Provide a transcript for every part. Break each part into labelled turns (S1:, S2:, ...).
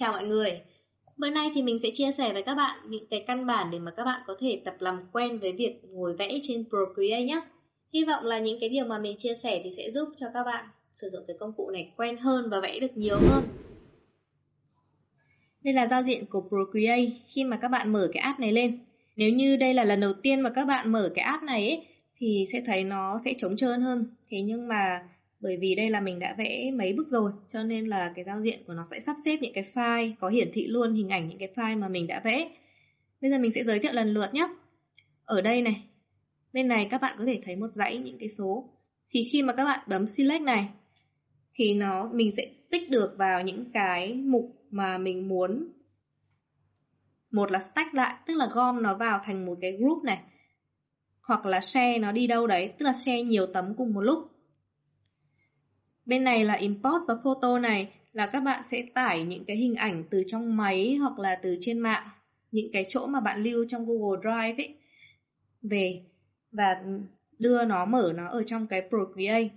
S1: Chào mọi người. Bữa nay thì mình sẽ chia sẻ với các bạn những cái căn bản để mà các bạn có thể tập làm quen với việc ngồi vẽ trên Procreate nhé. Hy vọng là những cái điều mà mình chia sẻ thì sẽ giúp cho các bạn sử dụng cái công cụ này quen hơn và vẽ được nhiều hơn. Đây là giao diện của Procreate khi mà các bạn mở cái app này lên. Nếu như đây là lần đầu tiên mà các bạn mở cái app này ấy, thì sẽ thấy nó sẽ trống trơn hơn. Thế nhưng mà bởi vì đây là mình đã vẽ mấy bức rồi cho nên là cái giao diện của nó sẽ sắp xếp những cái file có hiển thị luôn hình ảnh những cái file mà mình đã vẽ. Bây giờ mình sẽ giới thiệu lần lượt nhé. Ở đây này, bên này các bạn có thể thấy một dãy những cái số. Thì khi mà các bạn bấm select này thì nó mình sẽ tích được vào những cái mục mà mình muốn một là stack lại, tức là gom nó vào thành một cái group này. Hoặc là share nó đi đâu đấy, tức là share nhiều tấm cùng một lúc. Bên này là import và photo này là các bạn sẽ tải những cái hình ảnh từ trong máy hoặc là từ trên mạng, những cái chỗ mà bạn lưu trong Google Drive ấy về và đưa nó mở nó ở trong cái Procreate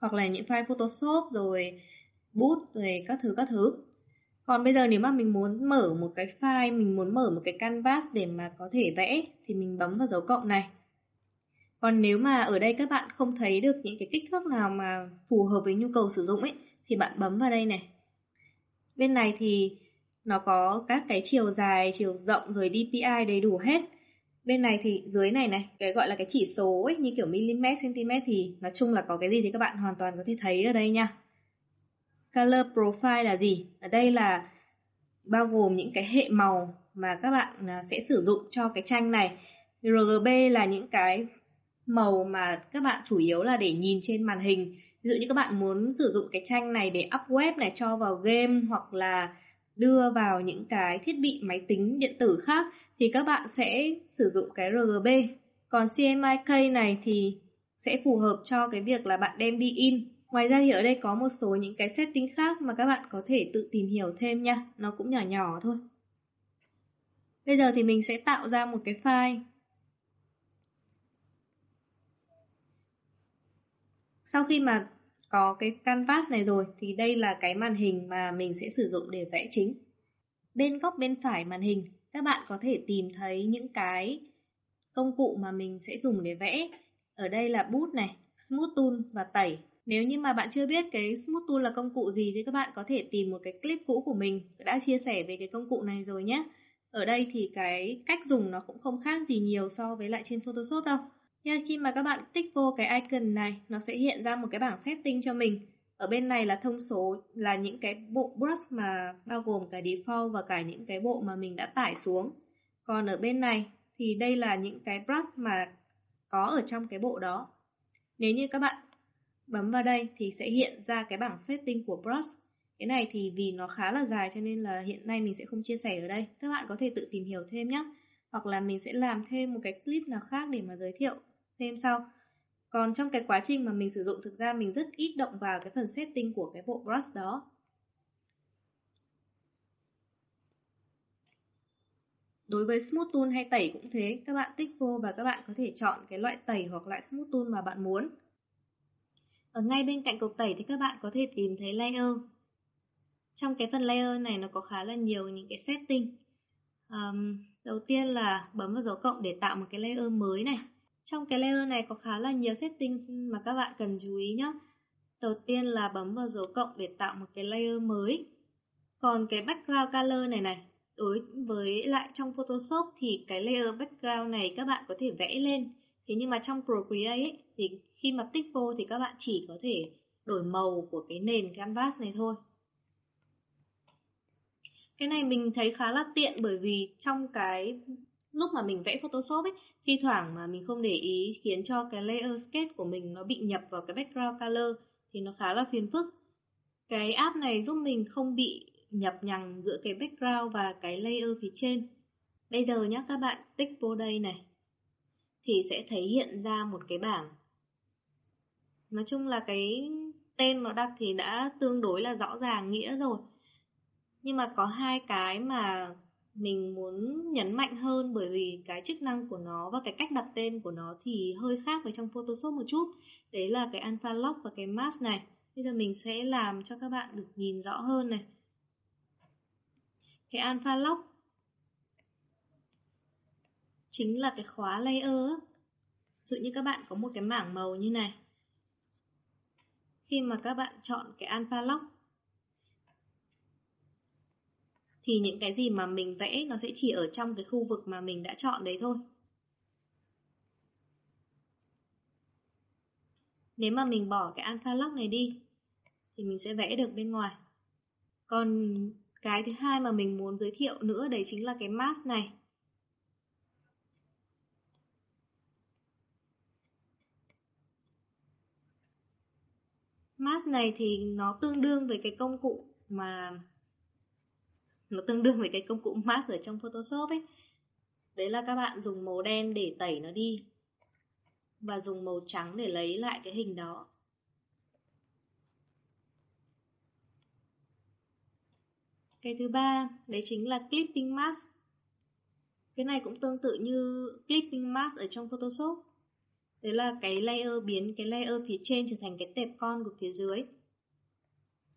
S1: hoặc là những file Photoshop rồi bút rồi các thứ các thứ. Còn bây giờ nếu mà mình muốn mở một cái file, mình muốn mở một cái canvas để mà có thể vẽ thì mình bấm vào dấu cộng này. Còn nếu mà ở đây các bạn không thấy được những cái kích thước nào mà phù hợp với nhu cầu sử dụng ấy thì bạn bấm vào đây này. Bên này thì nó có các cái chiều dài, chiều rộng rồi DPI đầy đủ hết. Bên này thì dưới này này, cái gọi là cái chỉ số ấy, như kiểu mm, cm thì nói chung là có cái gì thì các bạn hoàn toàn có thể thấy ở đây nha. Color profile là gì? Ở đây là bao gồm những cái hệ màu mà các bạn à, sẽ sử dụng cho cái tranh này. RGB là những cái màu mà các bạn chủ yếu là để nhìn trên màn hình. Ví dụ như các bạn muốn sử dụng cái tranh này để up web này, cho vào game hoặc là đưa vào những cái thiết bị máy tính, điện tử khác, thì các bạn sẽ sử dụng cái RGB. Còn CMYK này thì sẽ phù hợp cho cái việc là bạn đem đi in. Ngoài ra thì ở đây có một số những cái setting khác mà các bạn có thể tự tìm hiểu thêm nha. Nó cũng nhỏ nhỏ thôi. Bây giờ thì mình sẽ tạo ra một cái file Sau khi mà có cái canvas này rồi thì đây là cái màn hình mà mình sẽ sử dụng để vẽ chính. Bên góc bên phải màn hình các bạn có thể tìm thấy những cái công cụ mà mình sẽ dùng để vẽ. Ở đây là bút này, Smooth Tool và tẩy. Nếu như mà bạn chưa biết cái Smooth Tool là công cụ gì thì các bạn có thể tìm một cái clip cũ của mình đã chia sẻ về cái công cụ này rồi nhé. Ở đây thì cái cách dùng nó cũng không khác gì nhiều so với lại trên Photoshop đâu. Nhưng khi mà các bạn tích vô cái icon này, nó sẽ hiện ra một cái bảng setting cho mình. Ở bên này là thông số, là những cái bộ brush mà bao gồm cả default và cả những cái bộ mà mình đã tải xuống. Còn ở bên này thì đây là những cái brush mà có ở trong cái bộ đó. Nếu như các bạn bấm vào đây thì sẽ hiện ra cái bảng setting của brush. Cái này thì vì nó khá là dài cho nên là hiện nay mình sẽ không chia sẻ ở đây. Các bạn có thể tự tìm hiểu thêm nhé. Hoặc là mình sẽ làm thêm một cái clip nào khác để mà giới thiệu xem sau. Còn trong cái quá trình mà mình sử dụng thực ra mình rất ít động vào cái phần setting của cái bộ brush đó. Đối với Smooth Tool hay tẩy cũng thế, các bạn tích vô và các bạn có thể chọn cái loại tẩy hoặc loại Smooth Tool mà bạn muốn. Ở ngay bên cạnh cục tẩy thì các bạn có thể tìm thấy layer. Trong cái phần layer này nó có khá là nhiều những cái setting. Um, đầu tiên là bấm vào dấu cộng để tạo một cái layer mới này. Trong cái layer này có khá là nhiều setting mà các bạn cần chú ý nhé. Đầu tiên là bấm vào dấu cộng để tạo một cái layer mới. Còn cái background color này này, đối với lại trong Photoshop thì cái layer background này các bạn có thể vẽ lên. Thế nhưng mà trong Procreate ấy, thì khi mà tích vô thì các bạn chỉ có thể đổi màu của cái nền canvas này thôi. Cái này mình thấy khá là tiện bởi vì trong cái lúc mà mình vẽ Photoshop ấy, thi thoảng mà mình không để ý khiến cho cái layer sketch của mình nó bị nhập vào cái background color thì nó khá là phiền phức. Cái app này giúp mình không bị nhập nhằng giữa cái background và cái layer phía trên. Bây giờ nhé các bạn tích vô đây này thì sẽ thấy hiện ra một cái bảng. Nói chung là cái tên nó đặt thì đã tương đối là rõ ràng nghĩa rồi. Nhưng mà có hai cái mà mình muốn nhấn mạnh hơn bởi vì cái chức năng của nó và cái cách đặt tên của nó thì hơi khác với trong Photoshop một chút. Đấy là cái Alpha Lock và cái Mask này. Bây giờ mình sẽ làm cho các bạn được nhìn rõ hơn này. cái alpha lock chính là cái khóa layer Dụ như các bạn có một cái mảng màu như này Khi mà các bạn chọn cái alpha lock thì những cái gì mà mình vẽ nó sẽ chỉ ở trong cái khu vực mà mình đã chọn đấy thôi. Nếu mà mình bỏ cái alpha lock này đi, Thì mình sẽ vẽ được bên ngoài. Còn cái thứ hai mà mình muốn giới thiệu nữa đấy chính là cái mask này. Mask này thì nó tương đương với cái công cụ mà nó tương đương với cái công cụ mask ở trong Photoshop ấy. Đấy là các bạn dùng màu đen để tẩy nó đi và dùng màu trắng để lấy lại cái hình đó. Cái thứ ba, đấy chính là clipping mask. Cái này cũng tương tự như clipping mask ở trong Photoshop. Đấy là cái layer biến cái layer phía trên trở thành cái tệp con của phía dưới.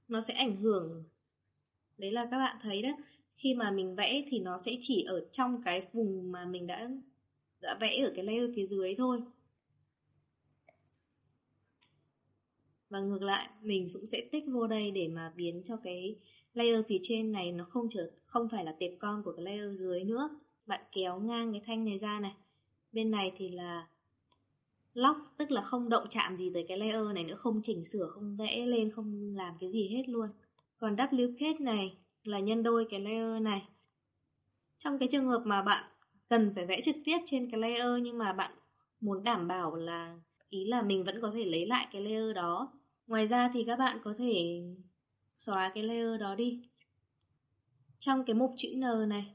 S1: Nó sẽ ảnh hưởng Đấy là các bạn thấy đó, khi mà mình vẽ thì nó sẽ chỉ ở trong cái vùng mà mình đã đã vẽ ở cái layer phía dưới thôi. Và ngược lại, mình cũng sẽ tích vô đây để mà biến cho cái layer phía trên này nó không trở không phải là tệp con của cái layer dưới nữa. Bạn kéo ngang cái thanh này ra này. Bên này thì là lock, tức là không động chạm gì tới cái layer này nữa, không chỉnh sửa, không vẽ lên, không làm cái gì hết luôn. Còn duplicate này là nhân đôi cái layer này. Trong cái trường hợp mà bạn cần phải vẽ trực tiếp trên cái layer nhưng mà bạn muốn đảm bảo là ý là mình vẫn có thể lấy lại cái layer đó. Ngoài ra thì các bạn có thể xóa cái layer đó đi. Trong cái mục chữ N này,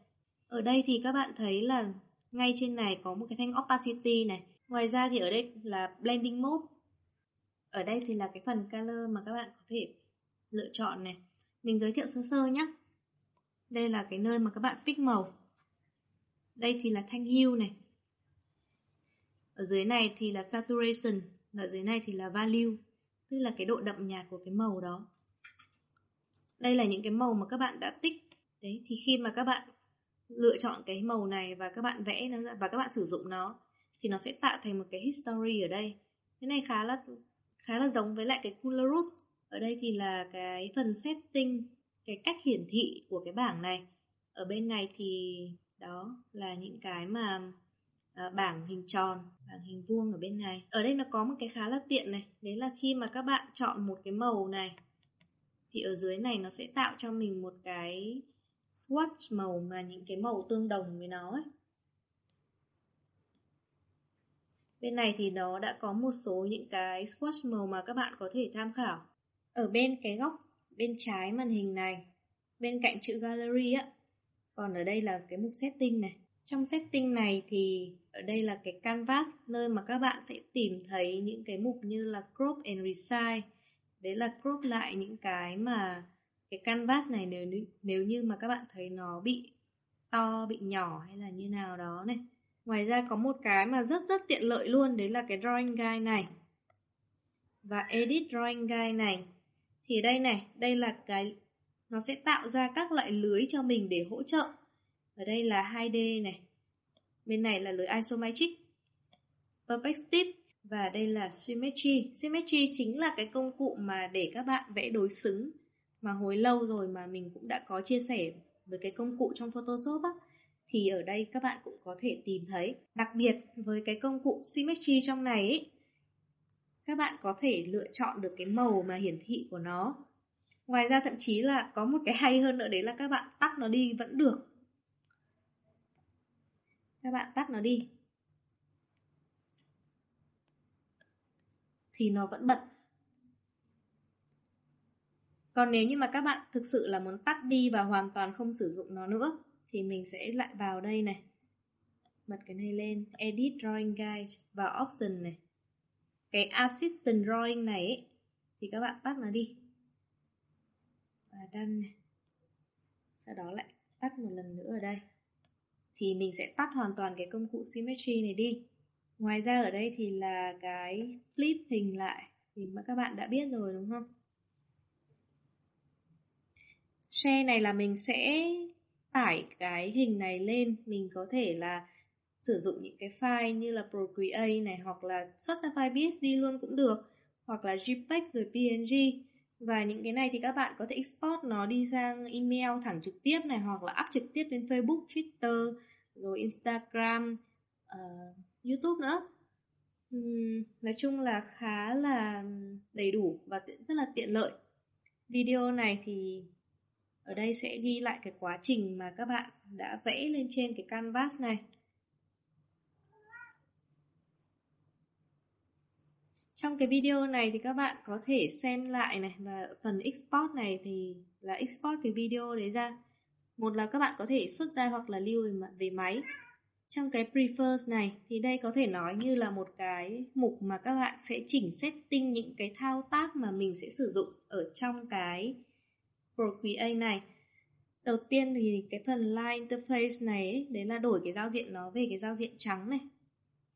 S1: ở đây thì các bạn thấy là ngay trên này có một cái thanh opacity này. Ngoài ra thì ở đây là blending mode. Ở đây thì là cái phần color mà các bạn có thể lựa chọn này. Mình giới thiệu sơ sơ nhé. Đây là cái nơi mà các bạn pick màu. Đây thì là thanh hue này. Ở dưới này thì là saturation, và dưới này thì là value, tức là cái độ đậm nhạt của cái màu đó. Đây là những cái màu mà các bạn đã tích. Đấy, thì khi mà các bạn lựa chọn cái màu này và các bạn vẽ nó và các bạn sử dụng nó thì nó sẽ tạo thành một cái history ở đây. Cái này khá là khá là giống với lại cái Colorus. Ở đây thì là cái phần setting, cái cách hiển thị của cái bảng này. Ở bên này thì đó là những cái mà à, bảng hình tròn, bảng hình vuông ở bên này. Ở đây nó có một cái khá là tiện này, đấy là khi mà các bạn chọn một cái màu này thì ở dưới này nó sẽ tạo cho mình một cái swatch màu mà những cái màu tương đồng với nó ấy. Bên này thì nó đã có một số những cái swatch màu mà các bạn có thể tham khảo. Ở bên cái góc bên trái màn hình này, bên cạnh chữ gallery á, còn ở đây là cái mục setting này. Trong setting này thì ở đây là cái canvas nơi mà các bạn sẽ tìm thấy những cái mục như là crop and resize. Đấy là crop lại những cái mà cái canvas này nếu nếu như mà các bạn thấy nó bị to, bị nhỏ hay là như nào đó này. Ngoài ra có một cái mà rất rất tiện lợi luôn, đấy là cái drawing guide này. Và edit drawing guide này. Thì đây này, đây là cái nó sẽ tạo ra các loại lưới cho mình để hỗ trợ. Ở đây là 2D này. Bên này là lưới isometric, perspective và đây là symmetry. Symmetry chính là cái công cụ mà để các bạn vẽ đối xứng mà hồi lâu rồi mà mình cũng đã có chia sẻ với cái công cụ trong Photoshop á thì ở đây các bạn cũng có thể tìm thấy. Đặc biệt với cái công cụ Symmetry trong này ấy, các bạn có thể lựa chọn được cái màu mà hiển thị của nó. Ngoài ra thậm chí là có một cái hay hơn nữa đấy là các bạn tắt nó đi vẫn được. Các bạn tắt nó đi. Thì nó vẫn bật. Còn nếu như mà các bạn thực sự là muốn tắt đi và hoàn toàn không sử dụng nó nữa thì mình sẽ lại vào đây này. Bật cái này lên, Edit Drawing Guide và Option này. Cái Assistant Drawing này ấy, thì các bạn tắt nó đi. Và đăng này. Sau đó lại tắt một lần nữa ở đây. Thì mình sẽ tắt hoàn toàn cái công cụ Symmetry này đi. Ngoài ra ở đây thì là cái flip hình lại thì mà các bạn đã biết rồi đúng không? Share này là mình sẽ tải cái hình này lên, mình có thể là sử dụng những cái file như là Procreate này hoặc là xuất ra file BSD luôn cũng được hoặc là JPEG rồi PNG và những cái này thì các bạn có thể export nó đi sang email thẳng trực tiếp này hoặc là up trực tiếp lên Facebook, Twitter rồi Instagram, uh, YouTube nữa. Uhm, nói chung là khá là đầy đủ và rất là tiện lợi. Video này thì ở đây sẽ ghi lại cái quá trình mà các bạn đã vẽ lên trên cái canvas này. Trong cái video này thì các bạn có thể xem lại này và phần export này thì là export cái video đấy ra. Một là các bạn có thể xuất ra hoặc là lưu về máy. Trong cái prefers này thì đây có thể nói như là một cái mục mà các bạn sẽ chỉnh setting những cái thao tác mà mình sẽ sử dụng ở trong cái Procreate này. Đầu tiên thì cái phần line interface này ấy, đấy là đổi cái giao diện nó về cái giao diện trắng này.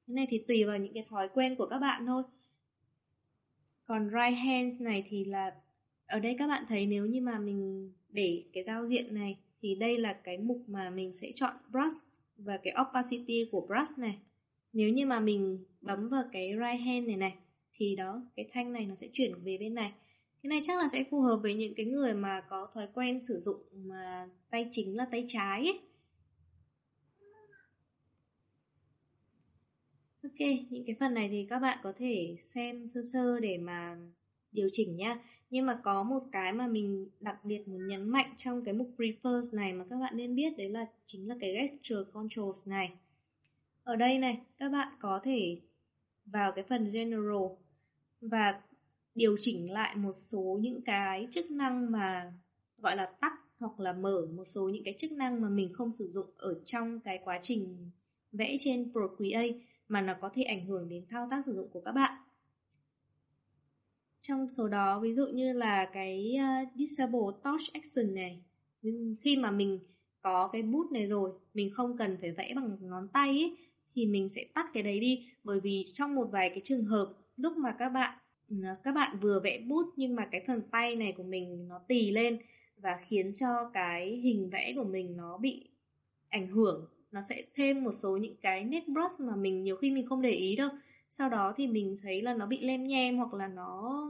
S1: Cái này thì tùy vào những cái thói quen của các bạn thôi. Còn right hand này thì là, ở đây các bạn thấy nếu như mà mình để cái giao diện này thì đây là cái mục mà mình sẽ chọn brush và cái opacity của brush này. Nếu như mà mình bấm vào cái right hand này này thì đó, cái thanh này nó sẽ chuyển về bên này. Cái này chắc là sẽ phù hợp với những cái người mà có thói quen sử dụng mà tay chính là tay trái ấy. Ok, những cái phần này thì các bạn có thể xem sơ sơ để mà điều chỉnh nhá. Nhưng mà có một cái mà mình đặc biệt muốn nhấn mạnh trong cái mục Prefers này mà các bạn nên biết đấy là chính là cái Gesture Controls này. Ở đây này, các bạn có thể vào cái phần General và điều chỉnh lại một số những cái chức năng mà gọi là tắt hoặc là mở một số những cái chức năng mà mình không sử dụng ở trong cái quá trình vẽ trên Procreate mà nó có thể ảnh hưởng đến thao tác sử dụng của các bạn. Trong số đó ví dụ như là cái uh, Disable Touch Action này, khi mà mình có cái bút này rồi, mình không cần phải vẽ bằng ngón tay ấy, thì mình sẽ tắt cái đấy đi bởi vì trong một vài cái trường hợp lúc mà các bạn ờ, các bạn vừa vẽ bút nhưng mà cái phần tay này của mình nó tì lên và khiến cho cái hình vẽ của mình nó bị ảnh hưởng nó sẽ thêm một số những cái nét brush mà mình nhiều khi mình không để ý đâu. Sau đó thì mình thấy là nó bị lem nhem hoặc là nó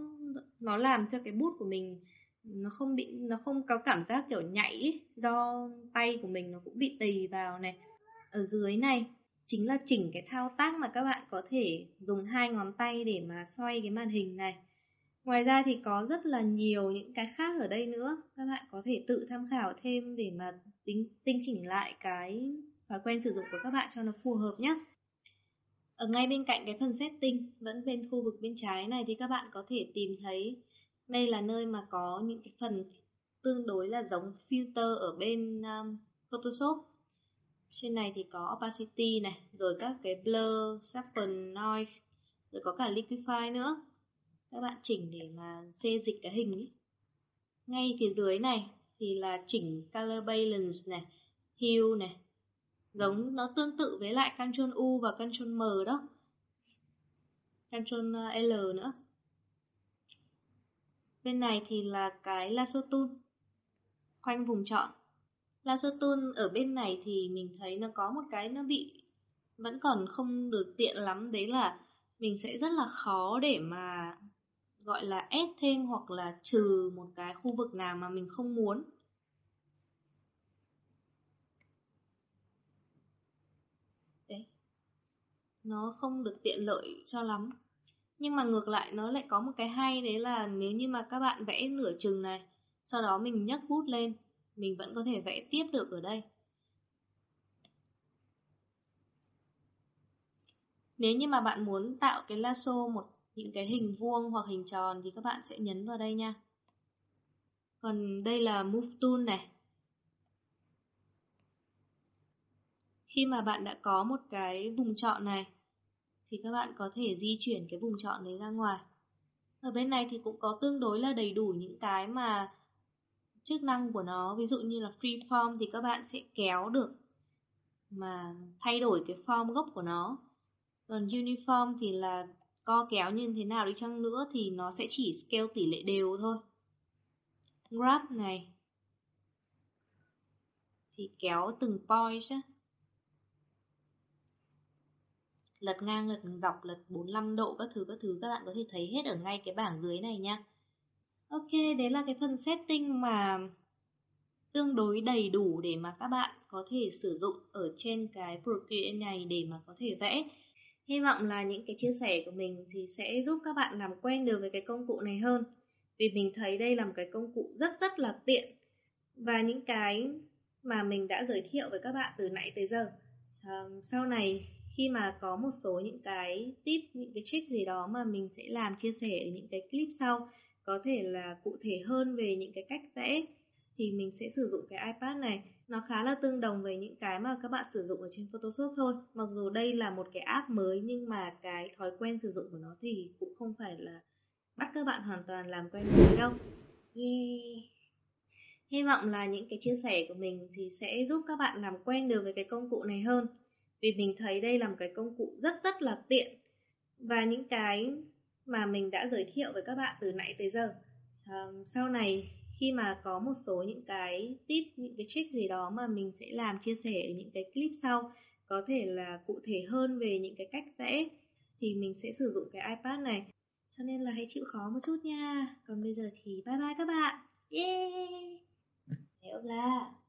S1: nó làm cho cái bút của mình nó không bị, nó không có cảm giác kiểu nhảy do tay của mình nó cũng bị tì vào này. Ở dưới này, chính là chỉnh cái thao tác mà các bạn có thể dùng hai ngón tay để mà xoay cái màn hình này. Ngoài ra thì có rất là nhiều những cái khác ở đây nữa, các bạn có thể tự tham khảo thêm để mà tính, tinh chỉnh lại cái thói quen sử dụng của các bạn cho nó phù hợp nhé. Ở ngay bên cạnh cái phần setting, vẫn bên khu vực bên trái này thì các bạn có thể tìm thấy đây là nơi mà có những cái phần tương đối là giống filter ở bên um, Photoshop. Trên này thì có opacity này, rồi các cái blur, sharpen, noise, rồi có cả liquify nữa. Các bạn chỉnh để mà xê dịch cái hình ấy. Ngay phía dưới này thì là chỉnh color balance này, hue này, giống nó tương tự với lại Ctrl U và Ctrl M đó. Ctrl à, L nữa. Bên này thì là cái lasso tool khoanh vùng chọn lasso tool ở bên này thì mình thấy nó có một cái nó bị, vẫn còn không được tiện lắm. Đấy là mình sẽ rất là khó để mà gọi là ép thêm hoặc là trừ một cái khu vực nào mà mình không muốn. Nó không được tiện lợi cho lắm. Nhưng mà ngược lại, nó lại có một cái hay, đấy là nếu như mà các bạn vẽ nửa chừng này, sau đó mình nhấc bút lên, mình vẫn có thể vẽ tiếp được ở đây. Nếu như mà bạn muốn tạo cái lasso, một, những cái hình vuông hoặc hình tròn thì các bạn sẽ nhấn vào đây nha. Còn đây là move tool này. Khi mà bạn đã có một cái vùng chọn này thì các bạn có thể di chuyển cái vùng chọn đấy ra ngoài. Ở bên này thì cũng có tương đối là đầy đủ những cái mà chức năng của nó, ví dụ như là free form thì các bạn sẽ kéo được mà thay đổi cái form gốc của nó. Còn uniform thì là co kéo như thế nào đi chăng nữa thì nó sẽ chỉ scale tỷ lệ đều thôi. Graph này thì kéo từng point á. Lật ngang, lật dọc, lật 45 độ các thứ các thứ các bạn có thể thấy hết ở ngay cái bảng dưới này nha. Ok, đấy là cái phần setting mà tương đối đầy đủ để mà các bạn có thể sử dụng ở trên cái Procreate này để mà có thể vẽ. Hy vọng là những cái chia sẻ của mình thì sẽ giúp các bạn làm quen được với cái công cụ này hơn. Vì mình thấy đây là một cái công cụ rất rất là tiện và những cái mà mình đã giới thiệu với các bạn từ nãy tới giờ. À, sau này khi mà có một số những cái tip, những cái trick gì đó mà mình sẽ làm chia sẻ ở những cái clip sau có thể là cụ thể hơn về những cái cách vẽ thì mình sẽ sử dụng cái iPad này. Nó khá là tương đồng với những cái mà các bạn sử dụng ở trên Photoshop thôi. Mặc dù đây là một cái app mới nhưng mà cái thói quen sử dụng của nó thì cũng không phải là bắt các bạn hoàn toàn làm quen với đâu. Yeah. hy vọng là những cái chia sẻ của mình thì sẽ giúp các bạn làm quen được với cái công cụ này hơn vì mình thấy đây là một cái công cụ rất rất là tiện. Và những cái mà mình đã giới thiệu với các bạn từ nãy tới giờ um, sau này khi mà có một số những cái tip những cái trick gì đó mà mình sẽ làm chia sẻ ở những cái clip sau có thể là cụ thể hơn về những cái cách vẽ thì mình sẽ sử dụng cái iPad này. Cho nên là hãy chịu khó một chút nha. Còn bây giờ thì bye bye các bạn. Yeah Hello